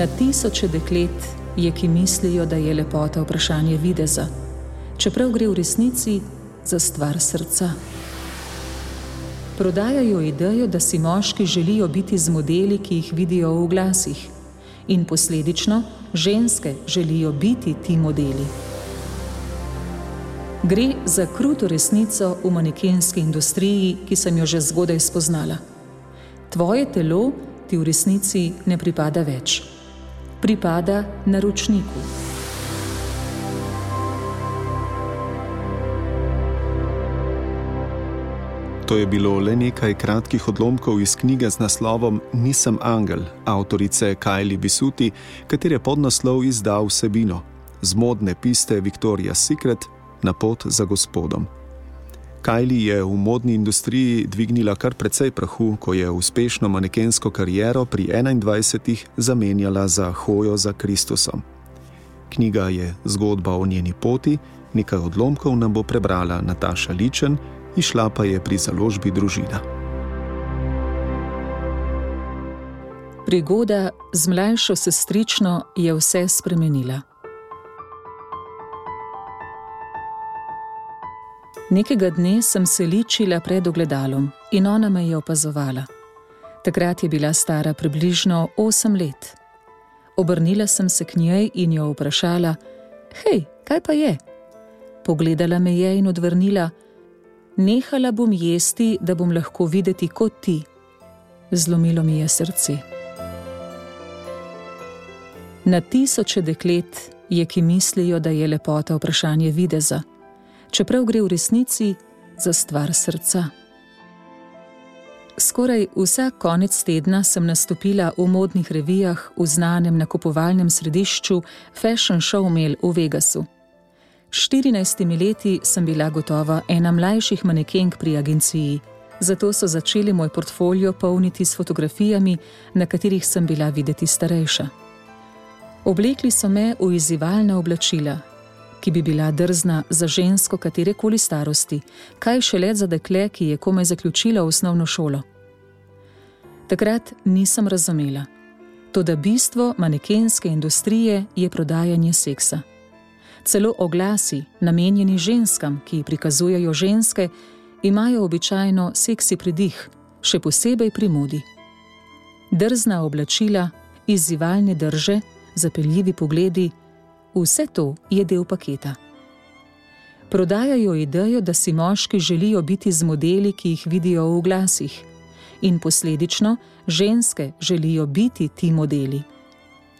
Na tisoče deklet je, ki mislijo, da je lepota vprašanje videza, čeprav gre v resnici za stvar srca. Prodajajo idejo, da si moški želijo biti z modeli, ki jih vidijo v glasih, in posledično ženske želijo biti ti modeli. Gre za kruto resnico v manekenski industriji, ki sem jo že zgodaj spoznala. Tvoje telo ti v resnici ne pripada več pripada naročniku. To je bilo le nekaj kratkih odlomkov iz knjige z naslovom Nisem angel, avtorice Kajli Bisuti, katere podnaslov izdal vsebino: Z modne piste Victoria's Secret na pot za gospodom. Kajli je v modni industriji dvignila kar precej prahu, ko je uspešno manekensko kariero pri 21. zamenjala za hojo za Kristusom. Knjiga je zgodba o njeni poti, nekaj odlomkov nam bo prebrala Nataša Ličen, išla pa je pri založbi družina. Prigoda z mlajšo sestrično je vse spremenila. Nekega dne sem se ličila pred ogledalom in ona me je opazovala. Takrat je bila stara približno 8 let. Obrnila sem se k njej in jo vprašala: Hej, kaj pa je? Pogledala me je in odvrnila: Nehala bom jesti, da bom lahko videti kot ti. Zlomilo mi je srce. Na tisoče deklet je, ki mislijo, da je lepota vprašanje videza čeprav gre v resnici za stvar srca. Skoraj vsak konec tedna sem nastopila v modnih revijah v znanem nakupovalnem središču Fashion Show Mail v Vegasu. S 14 leti sem bila gotova ena mlajših manekenk pri agenciji, zato so začeli moj portfolio polniti s fotografijami, na katerih sem bila videti starejša. Oblekli so me v izzivalna oblačila, ki bi bila drzna za žensko katerekoli starosti, kaj šele za dekle, ki je komaj zaključila osnovno šolo. Takrat nisem razumela. To, da bistvo manekenske industrije je prodajanje seksa. Celo oglasi, namenjeni ženskam, ki prikazujejo ženske, imajo običajno seksi pridih, še posebej pri modi. Drzna oblačila, izzivalne drže, zapeljivi pogledi, Vse to je del paketa. Prodajajo idejo, da si moški želijo biti z modeli, ki jih vidijo v glasih, in posledično ženske želijo biti ti modeli.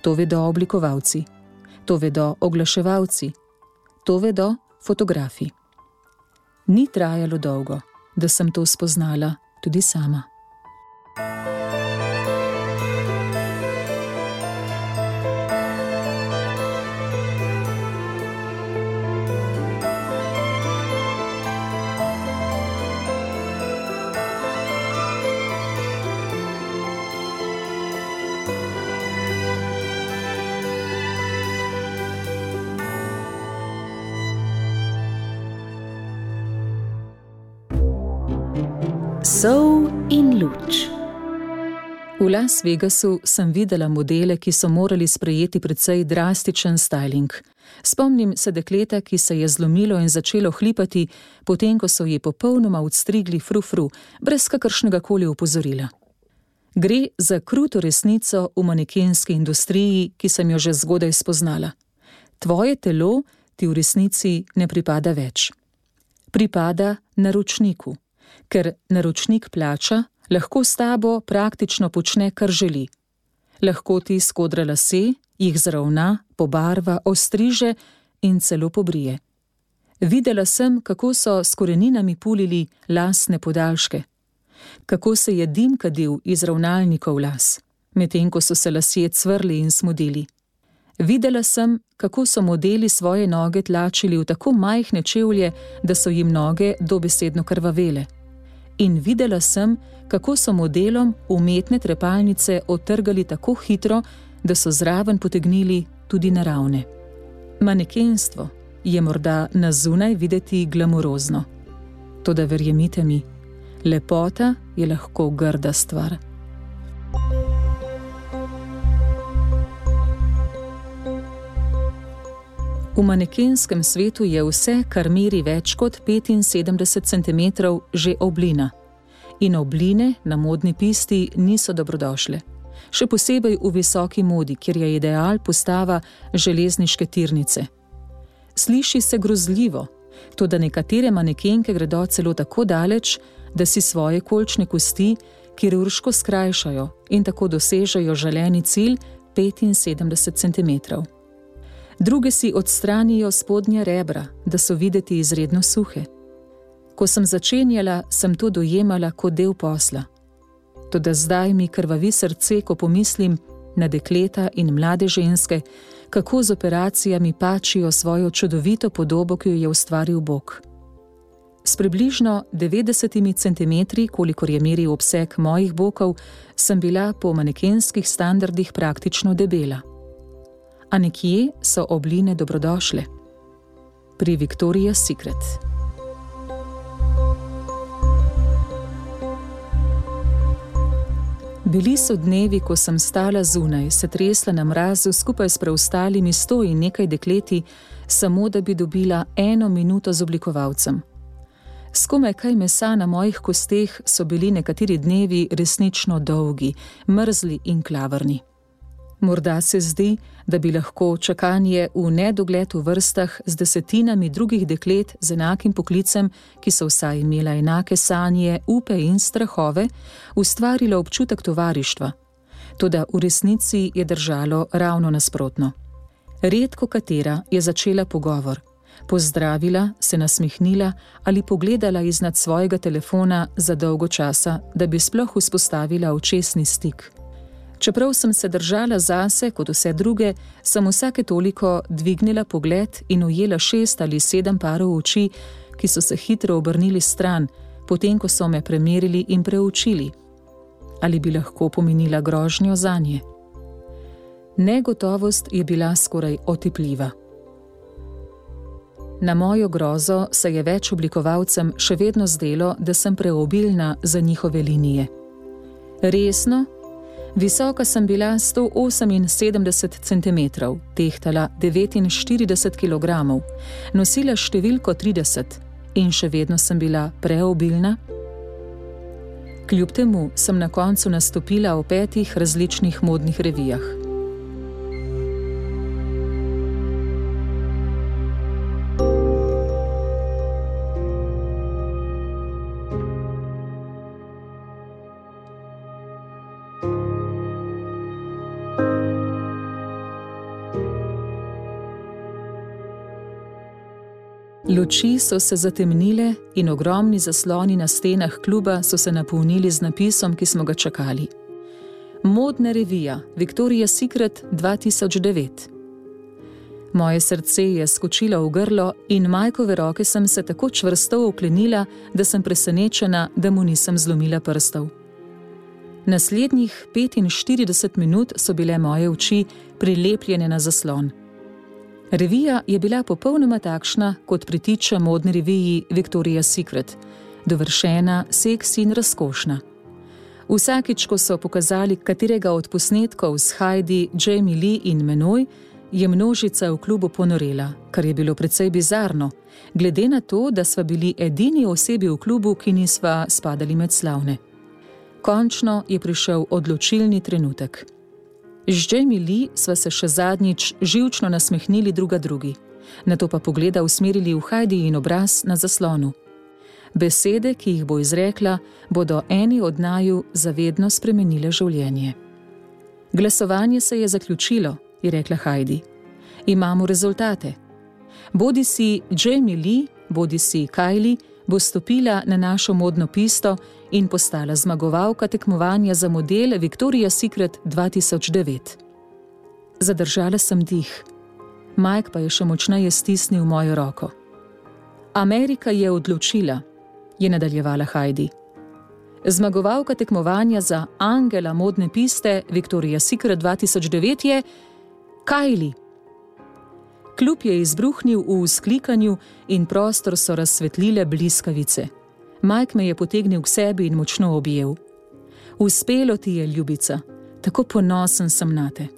To vedo oblikovalci, to vedo oglaševalci, to vedo fotografi. Ni trajalo dolgo, da sem to spoznala tudi sama. Sol in luč. V Las Vegasu sem videla modele, ki so morali sprejeti precej drastičen styling. Spomnim se dekleta, ki se je zlomilo in začelo hlipati, potem ko so ji popolnoma odstrigli frufru, brez kakršnega koli upozorila. Gre za kruto resnico v manekenski industriji, ki sem jo že zgodaj spoznala. Tvoje telo ti v resnici ne pripada več. Pripada naročniku ker naročnik plača, lahko s tabo praktično počne, kar želi. Lahko ti skodra lase, jih zravna, pobarva, ostriže in celo pobrije. Videla sem, kako so s koreninami pulili lasne podaljške, kako se je dim kadil iz ravnalnikov las, medtem ko so se lasje cvrli in smudili. Videla sem, kako so modeli svoje noge tlačili v tako majhne čevlje, da so jim noge dobesedno krvavele in videla sem, kako so modelom umetne trepalnice otrgali tako hitro, da so zraven potegnili tudi naravne. Manekenstvo je morda na zunaj videti glamurozno. Toda verjemite mi, lepota je lahko grda stvar. V manekenskem svetu je vse, kar meri več kot 75 cm, že oblina. In obline na modni pisti niso dobrodošle. Še posebej v visoki modi, kjer je ideal postava železniške tirnice. Sliši se grozljivo, to da nekatere manekenke gredo celo tako daleč, da si svoje kolčne kosti kirurško skrajšajo in tako dosežejo želeni cilj 75 cm druge si odstranijo spodnja rebra, da so videti izredno suhe. Ko sem začenjala, sem to dojemala kot del posla. Toda zdaj mi krvavi srce, ko pomislim na dekleta in mlade ženske, kako z operacijami pačijo svojo čudovito podobo, ki jo je ustvaril Bog. S približno 90 cm, kolikor je meril obseg mojih bokov, sem bila po manekenskih standardih praktično debela a nekje so obline dobrodošle. Pri Victoria's Secret. Bili so dnevi, ko sem stala zunaj, se tresla na mrazu skupaj s preostalimi sto in nekaj dekleti, samo da bi dobila eno minuto z oblikovalcem. Skome kaj mesa na mojih kosteh so bili nekateri dnevi resnično dolgi, mrzli in klavrni. Morda se zdi, da bi lahko čakanje v nedogled v vrstah z desetinami drugih deklet z enakim poklicem, ki so vsaj imela enake sanje, upe in strahove, ustvarilo občutek tovarištva. Toda v resnici je držalo ravno nasprotno. Redko katera je začela pogovor, pozdravila, se nasmehnila ali pogledala iznad svojega telefona za dolgo časa, da bi sploh vzpostavila očesni stik. Čeprav sem se držala zase kot vse druge, sem vsake toliko dvignila pogled in ujela šest ali sedem parov oči, ki so se hitro obrnili stran, potem ko so me premerili in preučili. Ali bi lahko pomenila grožnjo za nje? Negotovost je bila skoraj otipljiva. Na mojo grozo se je več oblikovalcem še vedno zdelo, da sem preobilna za njihove linije. Resno, Visoka sem bila 178 cm, tehtala 49 kg, nosila številko 30 in še vedno sem bila preobilna. Kljub temu sem na koncu nastopila v petih različnih modnih revijah. Luči so se zatemnile in ogromni zasloni na stenah kluba so se napolnili z napisom, ki smo ga čakali. Modna revija Victoria's Secret 2009. Moje srce je skočilo v grlo in majkove roke sem se tako čvrsto oklenila, da sem presenečena, da mu nisem zlomila prstov. Naslednjih 45 minut so bile moje oči prilepljene na zaslon. Revija je bila popolnoma takšna, kot pritiče modni reviji Victoria's Secret: dovršena, seksi in razkošna. Vsakič, ko so pokazali katerega od posnetkov s Heidi, Jamie Lee in menoj, je množica v klubu ponorela, kar je bilo precej bizarno, glede na to, da smo bili edini osebi v klubu, ki nisva spadali med slavne. Končno je prišel odločilni trenutek. Z Jamie Lee sva se še zadnjič živčno nasmehnili druga drugi, na to pa pogleda usmerili v Heidi in obraz na zaslonu. Besede, ki jih bo izrekla, bodo eni od naju zavedno spremenile življenje. Glasovanje se je zaključilo, je rekla Heidi. Imamo rezultate. Bodi si Jamie Lee, bodi si Kylie, bo stopila na našo modno pisto in postala zmagovalka tekmovanja za model Victoria's Secret 2009. Zadržala sem dih, Mike pa je še močneje stisnil mojo roko. Amerika je odločila, je nadaljevala Heidi. Zmagovalka tekmovanja za Angela modne piste Victoria's Secret 2009 je Kylie. Kljub je izbruhnil v vzklikanju in prostor so razsvetlile bliskavice. Mike me je potegnil k sebi in močno objel. Uspelo ti je, ljubica, tako ponosen sem na te.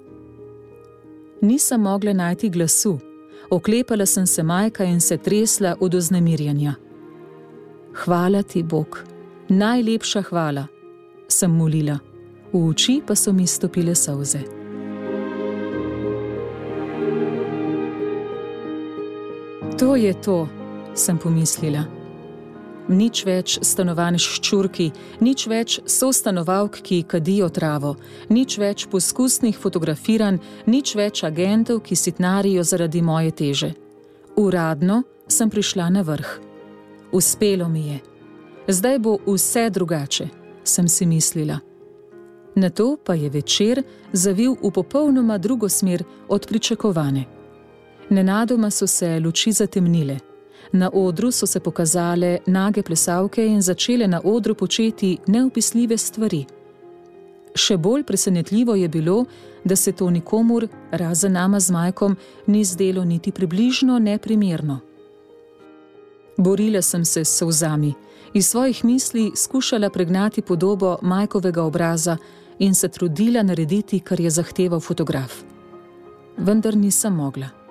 Nisem mogla najti glasu, Oklepala sem se majka in se tresla od oznemirjanja. Hvala ti, Bog, najlepša hvala, sem molila, v oči pa so mi stopile solze. To je to, sem pomislila. Nič več stanovanj ščurki, nič več sostanovalk, ki kadijo travo, nič več poskusnih fotografiranj, nič več agentov, ki sitnarijo zaradi moje teže. Uradno sem prišla na vrh. Uspelo mi je. Zdaj bo vse drugače, sem si mislila. Na to pa je večer zavil v popolnoma drugo smer od pričakovane. Nenadoma so se luči zatemnile. Na odru so se pokazale nage plesalke in začele na odru početi neopisljive stvari. Še bolj presenetljivo je bilo, da se to nikomur, razen nama z majkom, ni zdelo niti približno neprimerno. Borila sem se s solzami, iz svojih misli skušala pregnati podobo majkovega obraza in se trudila narediti, kar je zahteval fotograf. Vendar nisem mogla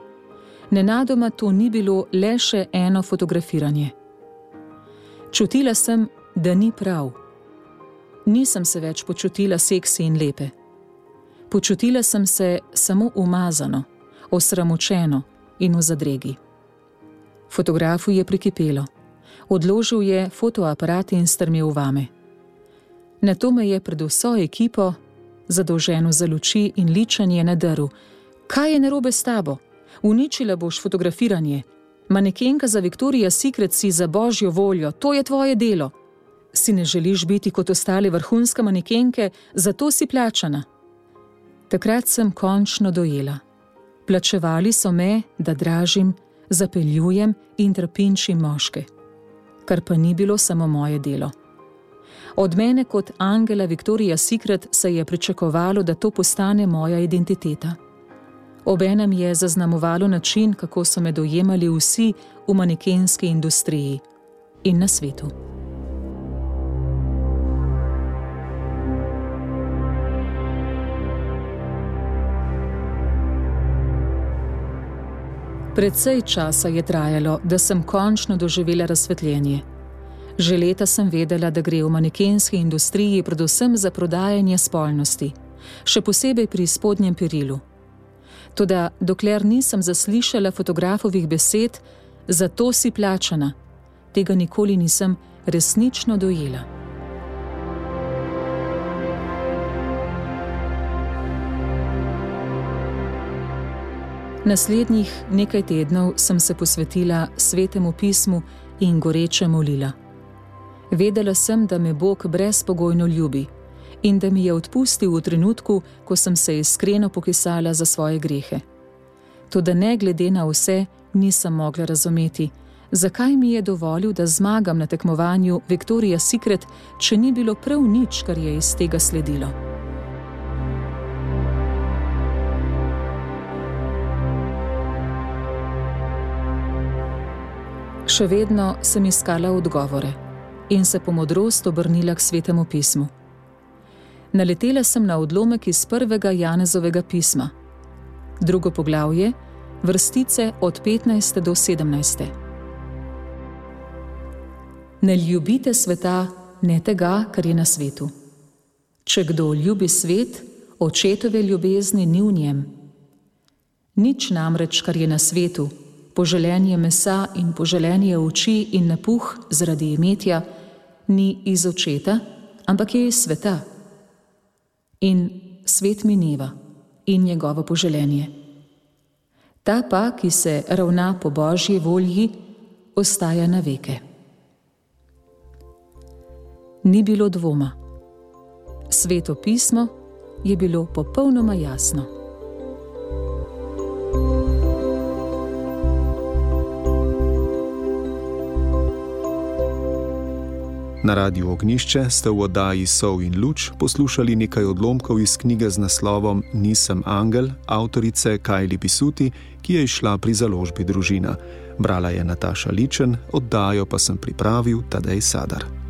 nenadoma to ni bilo le še eno fotografiranje. Čutila sem, da ni prav. Nisem se več počutila seksi in lepe. Počutila sem se samo umazano, osramočeno in v zadregi. Fotografu je prikipelo. Odložil je fotoaparat in strmel vame. Na to me je pred vso ekipo, zadolženo za luči in ličanje, nadrl: Kaj je narobe s tabo? Uničila boš fotografiranje. Manekenka za Viktorija Secret si za božjo voljo, to je tvoje delo. Si ne želiš biti kot ostale vrhunske manekenke, zato si plačana. Takrat sem končno dojela. Plačevali so me, da dražim, zapeljujem in trpinčim moške. Kar pa ni bilo samo moje delo. Od mene kot Angela Viktorija Secret se je pričakovalo, da to postane moja identiteta. Obenem je zaznamovalo način, kako so me dojemali vsi v manekenski industriji in na svetu. Predvsej časa je trajalo, da sem končno doživela razsvetljenje. Že leta sem vedela, da gre v manekenski industriji predvsem za prodajanje spolnosti, še posebej pri spodnjem perilu. Tudi dokler nisem zaslišala fotografovih besed, zato si plačana, tega nikoli nisem resnično dojela. Naslednjih nekaj tednov sem se posvetila svetemu pismu in goreče molila. Vedela sem, da me Bog brezpogojno ljubi in da mi je odpustil v trenutku, ko sem se iskreno pokisala za svoje grehe. Tudi ne glede na vse, nisem mogla razumeti, zakaj mi je dovolil, da zmagam na tekmovanju Viktorija Secret, če ni bilo prav nič, kar je iz tega sledilo. Še vedno sem iskala odgovore in se po modrost obrnila k svetemu pismu naletela sem na odlomek iz prvega Janezovega pisma. Drugo poglavje, vrstice od 15 do 17. Ne ljubite sveta, ne tega, kar je na svetu. Če kdo ljubi svet, očetove ljubezni ni v njem. Nič namreč, kar je na svetu, poželenje mesa in poželenje oči in napuh zaradi imetja, ni iz očeta, ampak je iz sveta in svet mineva in njegovo poželenje. Ta pa, ki se ravna po božji volji, ostaja na veke. Ni bilo dvoma. Sveto pismo je bilo popolnoma jasno. Na radiju Ognišče ste v oddaji Sov in Luč poslušali nekaj odlomkov iz knjige z naslovom Nisem angel, avtorice Kajli Pisuti, ki je išla pri založbi Družina. Brala je Nataša Ličen, oddajo pa sem pripravil Tadej Sadar.